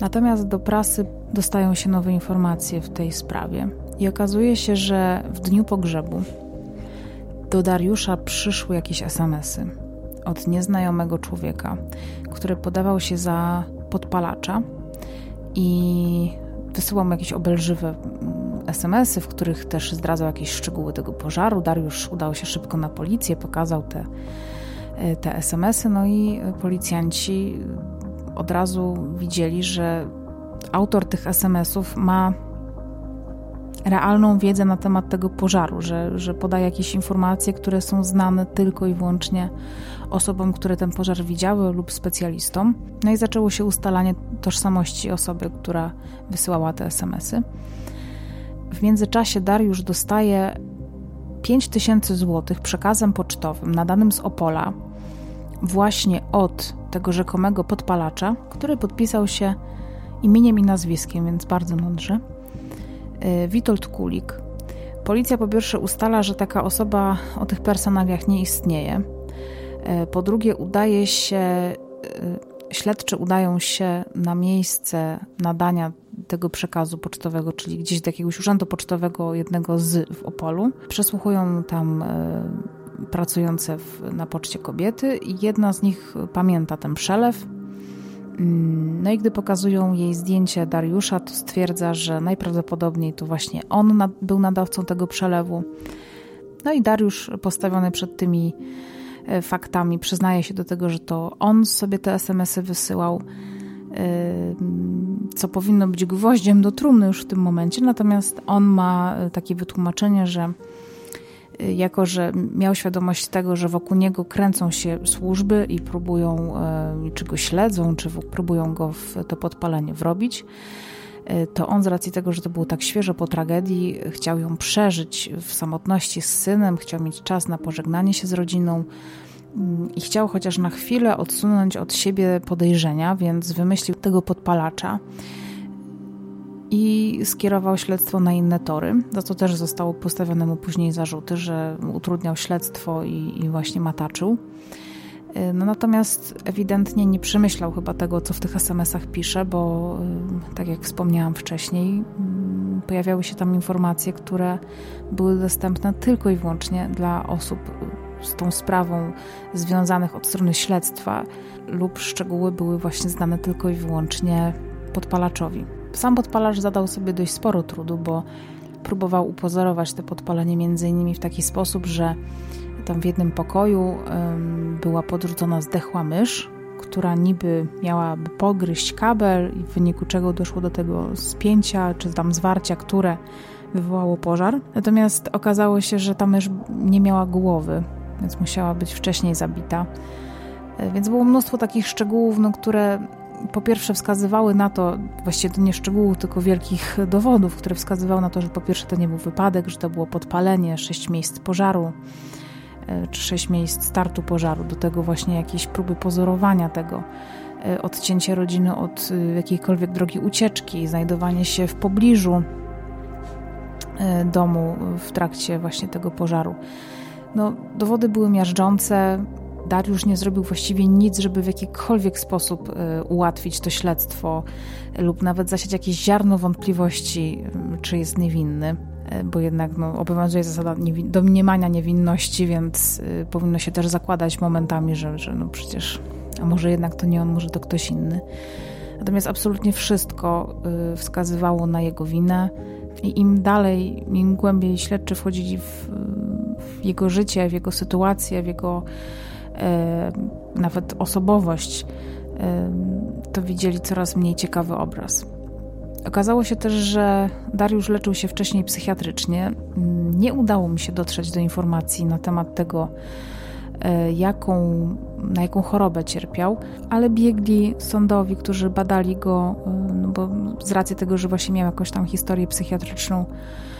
Natomiast do prasy dostają się nowe informacje w tej sprawie i okazuje się, że w dniu pogrzebu do Dariusza przyszły jakieś SMSy od nieznajomego człowieka, który podawał się za podpalacza i wysyłał mu jakieś obelżywe mm, SMSy, w których też zdradzał jakieś szczegóły tego pożaru. Dariusz udał się szybko na policję, pokazał te, e, te SMSy, no i policjanci od razu widzieli, że autor tych SMSów ma realną wiedzę na temat tego pożaru, że, że podaje jakieś informacje, które są znane tylko i wyłącznie osobom, które ten pożar widziały lub specjalistom. No i zaczęło się ustalanie tożsamości osoby, która wysyłała te SMSy. W międzyczasie Dariusz dostaje 5 tysięcy złotych przekazem pocztowym nadanym z Opola właśnie od tego rzekomego podpalacza, który podpisał się imieniem i nazwiskiem, więc bardzo mądrze. Y, Witold Kulik. Policja po pierwsze ustala, że taka osoba o tych personaliach nie istnieje. Y, po drugie, udaje się, y, śledczy udają się na miejsce nadania tego przekazu pocztowego, czyli gdzieś do jakiegoś urzędu pocztowego, jednego z w Opolu. Przesłuchują tam pracujące w, na poczcie kobiety i jedna z nich pamięta ten przelew no i gdy pokazują jej zdjęcie Dariusza, to stwierdza, że najprawdopodobniej to właśnie on był nadawcą tego przelewu. No i Dariusz, postawiony przed tymi e, faktami, przyznaje się do tego, że to on sobie te SMS-y wysyłał, e, co powinno być gwoździem do trumny już w tym momencie. Natomiast on ma e, takie wytłumaczenie, że jako że miał świadomość tego, że wokół niego kręcą się służby i próbują, e, czy go śledzą, czy próbują go w to podpalenie wrobić, to on z racji tego, że to było tak świeżo po tragedii, chciał ją przeżyć w samotności z synem, chciał mieć czas na pożegnanie się z rodziną mm, i chciał chociaż na chwilę odsunąć od siebie podejrzenia, więc wymyślił tego podpalacza i skierował śledztwo na inne tory, za co też zostało postawione mu później zarzuty, że utrudniał śledztwo i, i właśnie mataczył. Y, no natomiast ewidentnie nie przemyślał chyba tego, co w tych SMS-ach pisze, bo y, tak jak wspomniałam wcześniej, mm, pojawiały się tam informacje, które były dostępne tylko i wyłącznie dla osób z tą sprawą związanych od strony śledztwa, lub szczegóły były właśnie znane tylko i wyłącznie podpalaczowi. Sam podpalacz zadał sobie dość sporo trudu, bo próbował upozorować te podpalenie między innymi w taki sposób, że tam w jednym pokoju była podrzucona zdechła mysz, która niby miałaby pogryźć kabel i w wyniku czego doszło do tego spięcia czy tam zwarcia, które wywołało pożar. Natomiast okazało się, że ta mysz nie miała głowy, więc musiała być wcześniej zabita. E, więc było mnóstwo takich szczegółów, no, które po pierwsze wskazywały na to, właściwie to nie szczegółów, tylko wielkich dowodów, które wskazywały na to, że po pierwsze to nie był wypadek, że to było podpalenie, sześć miejsc pożaru, e, czy sześć miejsc startu pożaru, do tego właśnie jakieś próby pozorowania tego, e, odcięcie rodziny od e, jakiejkolwiek drogi ucieczki, znajdowanie się w pobliżu domu w trakcie właśnie tego pożaru. No, dowody były miażdżące, Dariusz nie zrobił właściwie nic, żeby w jakikolwiek sposób e, ułatwić to śledztwo lub nawet zasiać jakieś ziarno wątpliwości, czy jest niewinny e, bo jednak no, obowiązuje zasada niewin domniemania niewinności, więc y, powinno się też zakładać momentami, że, że no przecież, a może jednak to nie on, może to ktoś inny. Natomiast absolutnie wszystko wskazywało na jego winę i im dalej, im głębiej śledczy wchodzili w, w jego życie, w jego sytuację, w jego E, nawet osobowość, e, to widzieli coraz mniej ciekawy obraz. Okazało się też, że Dariusz leczył się wcześniej psychiatrycznie. Nie udało mi się dotrzeć do informacji na temat tego, e, jaką, na jaką chorobę cierpiał, ale biegli sądowi, którzy badali go, no bo z racji tego, że właśnie miał jakąś tam historię psychiatryczną, Y,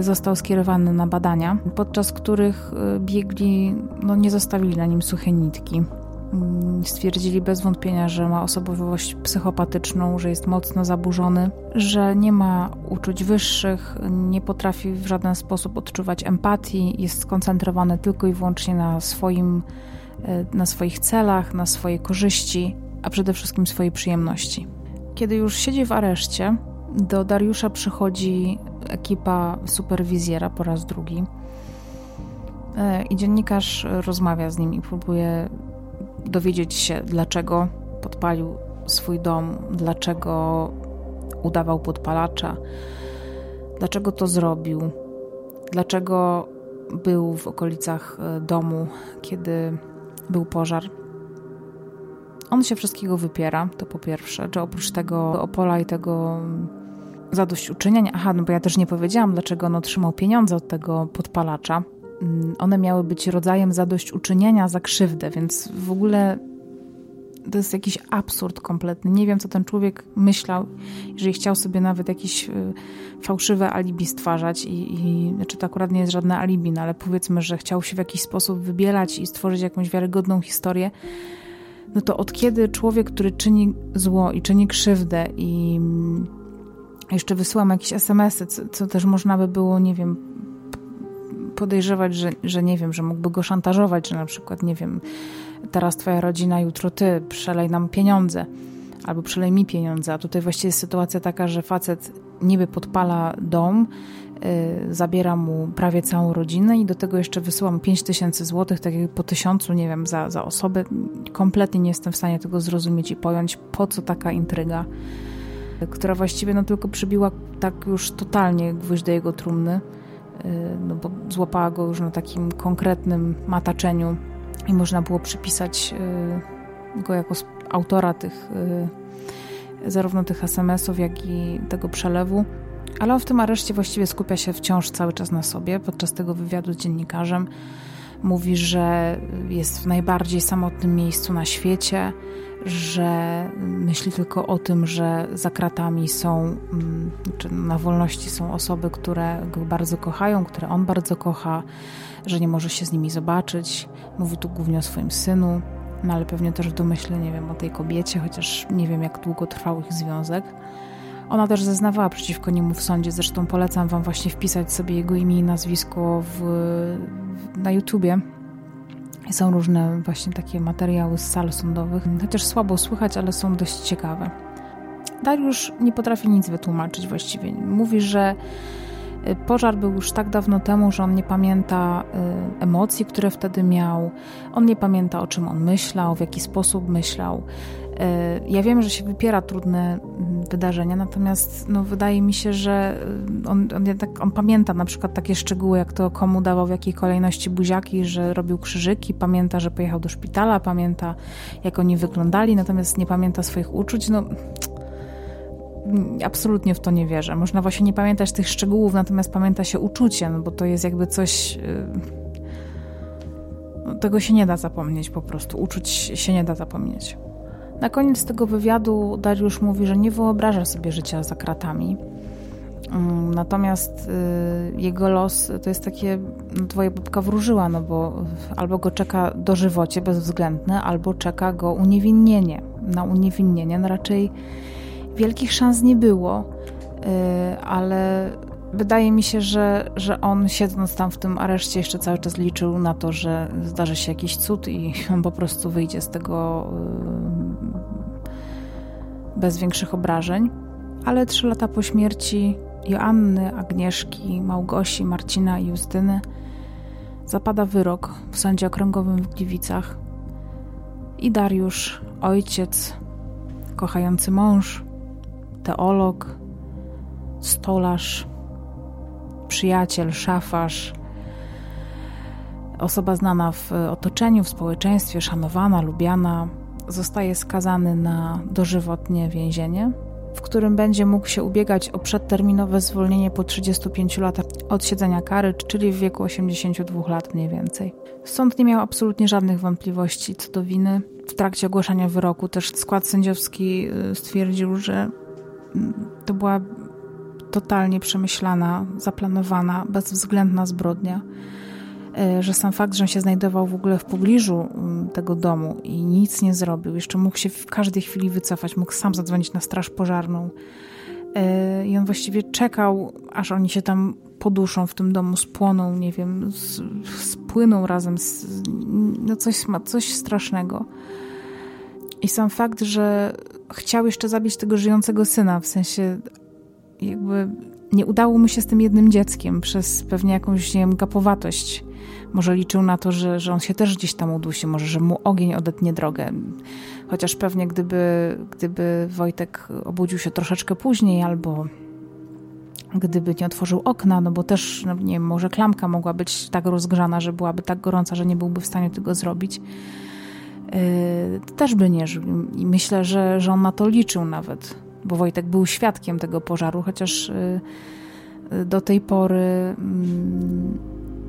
został skierowany na badania, podczas których y, biegli no, nie zostawili na nim suche nitki. Mm, stwierdzili bez wątpienia, że ma osobowość psychopatyczną, że jest mocno zaburzony, że nie ma uczuć wyższych, nie potrafi w żaden sposób odczuwać empatii, jest skoncentrowany tylko i wyłącznie na, swoim, y, na swoich celach, na swojej korzyści, a przede wszystkim swojej przyjemności. Kiedy już siedzi w areszcie, do Dariusza przychodzi ekipa superwizjera po raz drugi. E, I dziennikarz rozmawia z nim i próbuje dowiedzieć się, dlaczego podpalił swój dom, dlaczego udawał podpalacza, dlaczego to zrobił, dlaczego był w okolicach e, domu, kiedy był pożar. On się wszystkiego wypiera, to po pierwsze, że oprócz tego Opola i tego zadośćuczynień. Aha, no bo ja też nie powiedziałam, dlaczego on otrzymał pieniądze od tego podpalacza. Mm, one miały być rodzajem zadośćuczynienia za krzywdę, więc w ogóle to jest jakiś absurd kompletny. Nie wiem, co ten człowiek myślał, jeżeli chciał sobie nawet jakieś y, fałszywe alibi stwarzać i, i znaczy to akurat nie jest żadne alibi, no ale powiedzmy, że chciał się w jakiś sposób wybielać i stworzyć jakąś wiarygodną historię, no to od kiedy człowiek, który czyni zło i czyni krzywdę i jeszcze wysyłam jakieś SMS-y, co, co, też można by było, nie wiem, podejrzewać, że, że nie wiem, że mógłby go szantażować, że na przykład, nie wiem, teraz twoja rodzina, jutro ty, przelej nam pieniądze albo przelej mi pieniądze, a tutaj właściwie jest sytuacja taka, że facet niby podpala dom, yy, zabiera mu prawie całą rodzinę i do tego jeszcze wysyłam 5 tysięcy złotych, tak jak po tysiącu, nie wiem, za, za osobę. Kompletnie nie jestem w stanie tego zrozumieć i pojąć, po co taka intryga która właściwie no tylko przybiła tak już totalnie gwóźdź do jego trumny, y, no bo złapała go już na takim konkretnym mataczeniu i można było przypisać y, go jako autora tych y, zarówno tych SMS-ów, jak i tego przelewu. Ale on w tym areszcie właściwie skupia się wciąż cały czas na sobie. Podczas tego wywiadu z dziennikarzem Mówi, że jest w najbardziej samotnym miejscu na świecie, że myśli tylko o tym, że za kratami są, mm, czy na wolności są osoby, które go bardzo kochają, które on bardzo kocha, że nie może się z nimi zobaczyć. Mówi tu głównie o swoim synu, no ale pewnie też w domyśle, nie wiem, o tej kobiecie, chociaż nie wiem, jak długo trwał ich związek. Ona też zeznawała przeciwko niemu w sądzie, zresztą polecam wam właśnie wpisać sobie jego imię i nazwisko w, na YouTubie. Są różne właśnie takie materiały z sal sądowych, chociaż słabo słychać, ale są dość ciekawe. Dariusz nie potrafi nic wytłumaczyć właściwie. Mówi, że y, pożar był już tak dawno temu, że on nie pamięta y, emocji, które wtedy miał. On nie pamięta, o czym on myślał, w jaki sposób myślał. E, ja wiem, że się wypiera trudne mm, wydarzenia, natomiast no, wydaje mi się, że y, on, on, on, pamięta na przykład takie szczegóły, jak to komu dawał w jakiej kolejności buziaki, że robił krzyżyki, pamięta, że pojechał do szpitala, pamięta, jak oni wyglądali, natomiast nie pamięta swoich uczuć. No, absolutnie w to nie wierzę. Można właśnie nie pamiętać tych szczegółów, natomiast pamięta się uczucie, no bo to jest jakby coś. Y, no, tego się nie da zapomnieć po prostu. Uczuć się nie da zapomnieć. Na koniec tego wywiadu Dariusz mówi, że nie wyobraża sobie życia za kratami. Mm, natomiast y, jego los to jest takie, no twoja babka wróżyła, no bo albo go czeka dożywocie bezwzględne, albo czeka go uniewinnienie. Na uniewinnienie no raczej wielkich szans nie było, y, ale wydaje mi się, że, że on siedząc tam w tym areszcie jeszcze cały czas liczył na to, że zdarzy się jakiś cud i on po prostu wyjdzie z tego y, bez większych obrażeń. Ale trzy lata po śmierci Joanny, Agnieszki, Małgosi, Marcina i Justyny zapada wyrok w sądzie okręgowym w Gliwicach i Dariusz, ojciec, kochający mąż, teolog, stolarz, przyjaciel, szafarz, osoba znana w otoczeniu, w społeczeństwie, szanowana, lubiana, zostaje skazany na dożywotnie więzienie, w którym będzie mógł się ubiegać o przedterminowe zwolnienie po 35 latach od siedzenia kary, czyli w wieku 82 lat mniej więcej. Sąd nie miał absolutnie żadnych wątpliwości co do winy. W trakcie ogłaszania wyroku też skład sędziowski y, stwierdził, że mm, to była totalnie przemyślana, zaplanowana, bezwzględna zbrodnia. E, że sam fakt, że on się znajdował w ogóle w pobliżu tego domu i nic nie zrobił, jeszcze mógł się w każdej chwili wycofać, mógł sam zadzwonić na straż pożarną. E, I on właściwie czekał, aż oni się tam poduszą w tym domu, spłoną, nie wiem, spłyną razem, z, no coś, coś strasznego. I sam fakt, że chciał jeszcze zabić tego żyjącego syna, w sensie jakby nie udało mu się z tym jednym dzieckiem przez pewnie jakąś, nie wiem, gapowatość. Może liczył na to, że, że on się też gdzieś tam udusi, może, że mu ogień odetnie drogę. Chociaż pewnie gdyby, gdyby Wojtek obudził się troszeczkę później albo gdyby nie otworzył okna, no bo też, no nie wiem, może klamka mogła być tak rozgrzana, że byłaby tak gorąca, że nie byłby w stanie tego zrobić. Yy, też by nie żył. I myślę, że, że on na to liczył nawet bo Wojtek był świadkiem tego pożaru, chociaż y, y, do tej pory mm,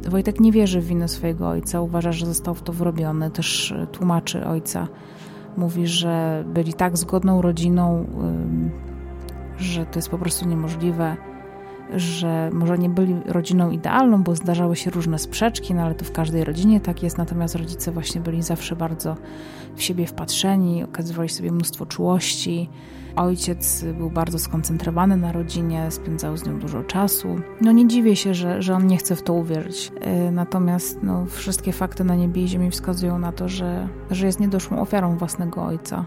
Wojtek nie wierzy w winę swojego ojca, uważa, że został w to wrobiony, też y, tłumaczy ojca. Mówi, że byli tak zgodną rodziną, że to jest po prostu niemożliwe, że może nie byli rodziną idealną, bo zdarzały się różne sprzeczki, no ale to w każdej rodzinie tak jest, natomiast rodzice właśnie byli zawsze bardzo w siebie wpatrzeni, okazywali sobie mnóstwo czułości, Ojciec był bardzo skoncentrowany na rodzinie, spędzał z nią dużo czasu. No nie dziwię się, że, że on nie chce w to uwierzyć. E, natomiast no, wszystkie fakty na niebie i ziemi wskazują na to, że, że jest niedoszłą ofiarą własnego ojca.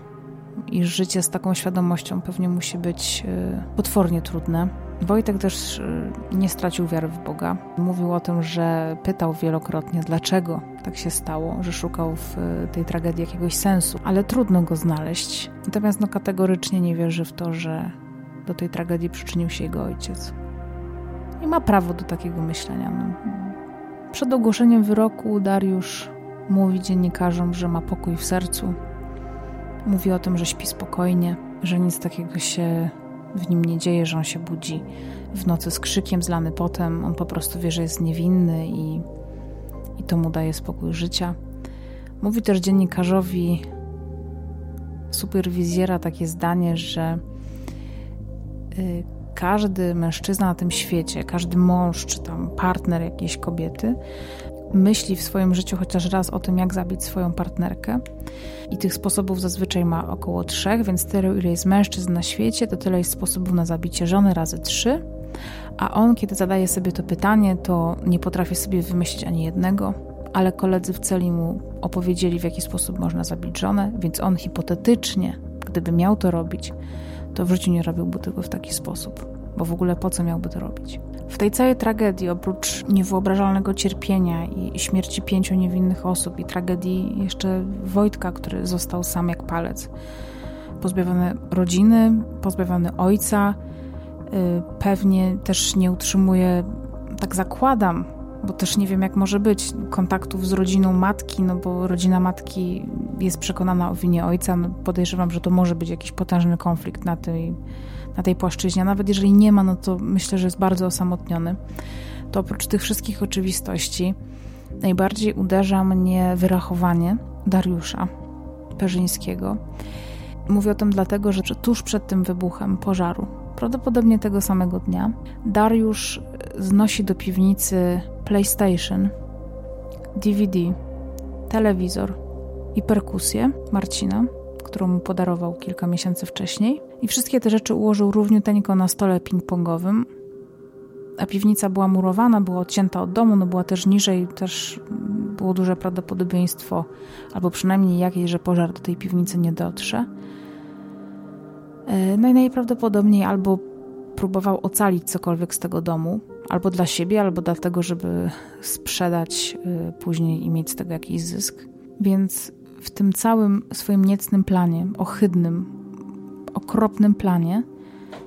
I życie z taką świadomością pewnie musi być e, potwornie trudne. Wojtek też y, nie stracił wiary w Boga. Mówił o tym, że pytał wielokrotnie, dlaczego tak się stało, że szukał w y, tej tragedii jakiegoś sensu, ale trudno go znaleźć. Natomiast no, kategorycznie nie wierzy w to, że do tej tragedii przyczynił się jego ojciec. I ma prawo do takiego myślenia. No. Przed ogłoszeniem wyroku Dariusz mówi dziennikarzom, że ma pokój w sercu. Mówi o tym, że śpi spokojnie, że nic takiego się w nim nie dzieje, że on się budzi w nocy z krzykiem, zlany potem. On po prostu wie, że jest niewinny i, i to mu daje spokój życia. Mówi też dziennikarzowi superwizjera takie zdanie, że y, każdy mężczyzna na tym świecie, każdy mąż czy tam partner jakiejś kobiety myśli w swoim życiu chociaż raz o tym, jak zabić swoją partnerkę. I tych sposobów zazwyczaj ma około trzech, więc tyle, ile jest mężczyzn na świecie, to tyle jest sposobów na zabicie żony razy trzy. A on, kiedy zadaje sobie to pytanie, to nie potrafi sobie wymyślić ani jednego, ale koledzy w celi mu opowiedzieli, w jaki sposób można zabić żonę, więc on hipotetycznie, gdyby miał to robić, to w życiu nie robiłby tego w taki sposób, bo w ogóle po co miałby to robić? W tej całej tragedii, oprócz niewyobrażalnego cierpienia i śmierci pięciu niewinnych osób, i tragedii jeszcze Wojtka, który został sam jak palec, pozbawiony rodziny, pozbawiony ojca, y, pewnie też nie utrzymuje, tak zakładam, bo też nie wiem, jak może być, kontaktów z rodziną matki, no bo rodzina matki jest przekonana o winie ojca. No podejrzewam, że to może być jakiś potężny konflikt na tej, na tej płaszczyźnie. Nawet jeżeli nie ma, no to myślę, że jest bardzo osamotniony. To oprócz tych wszystkich oczywistości, najbardziej uderza mnie wyrachowanie Dariusza Perzyńskiego. Mówię o tym dlatego, że tuż przed tym wybuchem pożaru, prawdopodobnie tego samego dnia, Dariusz znosi do piwnicy PlayStation, DVD, telewizor i perkusję Marcina, którą mu podarował kilka miesięcy wcześniej. I wszystkie te rzeczy ułożył równiuteńko na stole ping-pongowym. A piwnica była murowana, była odcięta od domu, no była też niżej, też było duże prawdopodobieństwo, albo przynajmniej jakieś, że pożar do tej piwnicy nie dotrze. E, no i najprawdopodobniej albo próbował ocalić cokolwiek z tego domu, albo dla siebie, albo dlatego, żeby sprzedać y, później i mieć z tego jakiś zysk. Więc w tym całym swoim niecnym planie, ohydnym, okropnym planie,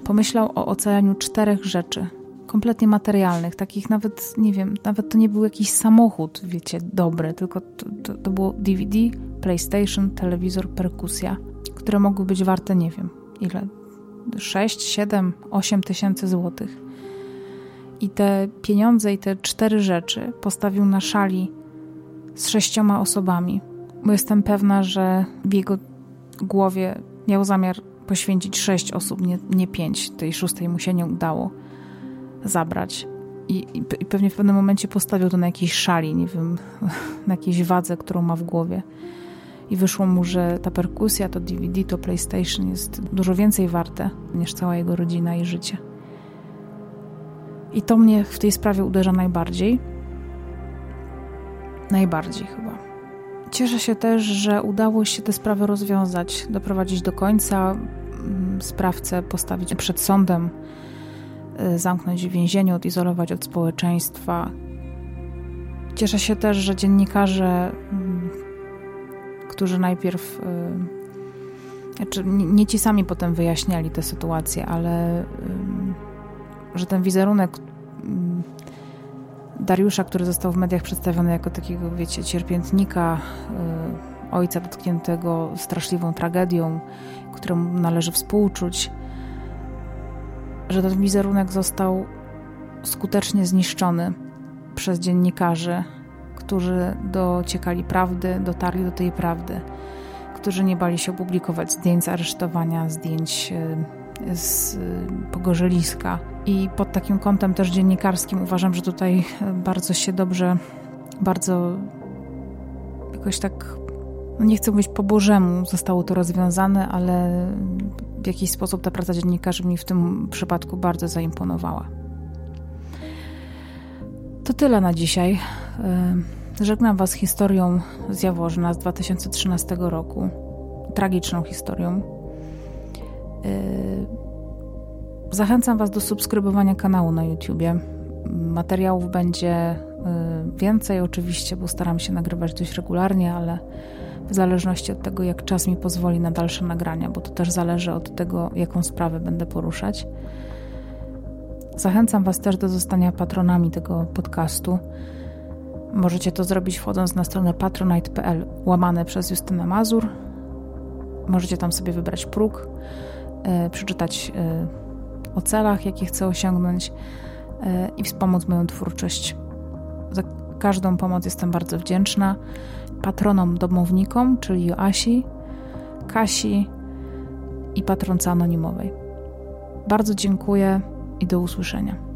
pomyślał o ocalaniu czterech rzeczy, kompletnie materialnych, takich nawet, nie wiem, nawet to nie był jakiś samochód, wiecie, dobry, tylko to, to, to było DVD, PlayStation, telewizor, perkusja, które mogły być warte, nie wiem, ile, 6, 7, 8 tysięcy złotych. I te pieniądze i te cztery rzeczy postawił na szali z sześcioma osobami, bo jestem pewna, że w jego głowie miał zamiar poświęcić sześć osób, nie, nie pięć. Tej szóstej mu się nie udało zabrać. I, i, pewnie w pewnym momencie postawił to na jakiejś szali, nie wiem, na jakiejś wadze, którą ma w głowie. I wyszło mu, że ta perkusja, to DVD, to PlayStation jest dużo więcej warte niż cała jego rodzina i życie. I to mnie w tej sprawie uderza najbardziej. Najbardziej chyba. Cieszę się też, że udało się tę sprawę rozwiązać, doprowadzić do końca, mm, sprawcę postawić przed sądem, y, zamknąć w więzieniu, odizolować od społeczeństwa. Cieszę się też, że dziennikarze, mm, którzy najpierw, y, znaczy nie ci sami potem wyjaśniali tę sytuację, ale że ten wizerunek mm, Dariusza, który został w mediach przedstawiony jako takiego, wiecie, cierpiętnika, y, ojca dotkniętego straszliwą tragedią, któremu należy współczuć, że ten wizerunek został skutecznie zniszczony przez dziennikarzy, którzy dociekali prawdy, dotarli do tej prawdy, którzy nie bali się opublikować zdjęć z aresztowania, zdjęć y, z pogorzeliska i pod takim kątem też dziennikarskim uważam, że tutaj bardzo się dobrze, bardzo jakoś tak, no nie chcę mówić po Bożemu zostało to rozwiązane, ale w jakiś sposób ta praca dziennikarzy mi w tym przypadku bardzo zaimponowała. To tyle na dzisiaj. E, żegnam Was historią z Jaworzna z 2013 roku. Tragiczną historią. Zachęcam Was do subskrybowania kanału na YouTubie. Materiałów będzie y, więcej oczywiście, bo staram się nagrywać dość regularnie, ale w zależności od tego, jak czas mi pozwoli na dalsze nagrania, bo to też zależy od tego, jaką sprawę będę poruszać. Zachęcam Was też do zostania patronami tego podcastu. Możecie to zrobić wchodząc na stronę patronite.pl łamane przez Justynę Mazur. Możecie tam sobie wybrać próg, yy, przeczytać yy, o celach, jakie chcę osiągnąć e, i wspomóc moją twórczość. każdą pomoc jestem bardzo wdzięczna. Patronom domownikom, czyli Joasi, Kasi i patronce anonimowej. Bardzo dziękuję i do usłyszenia.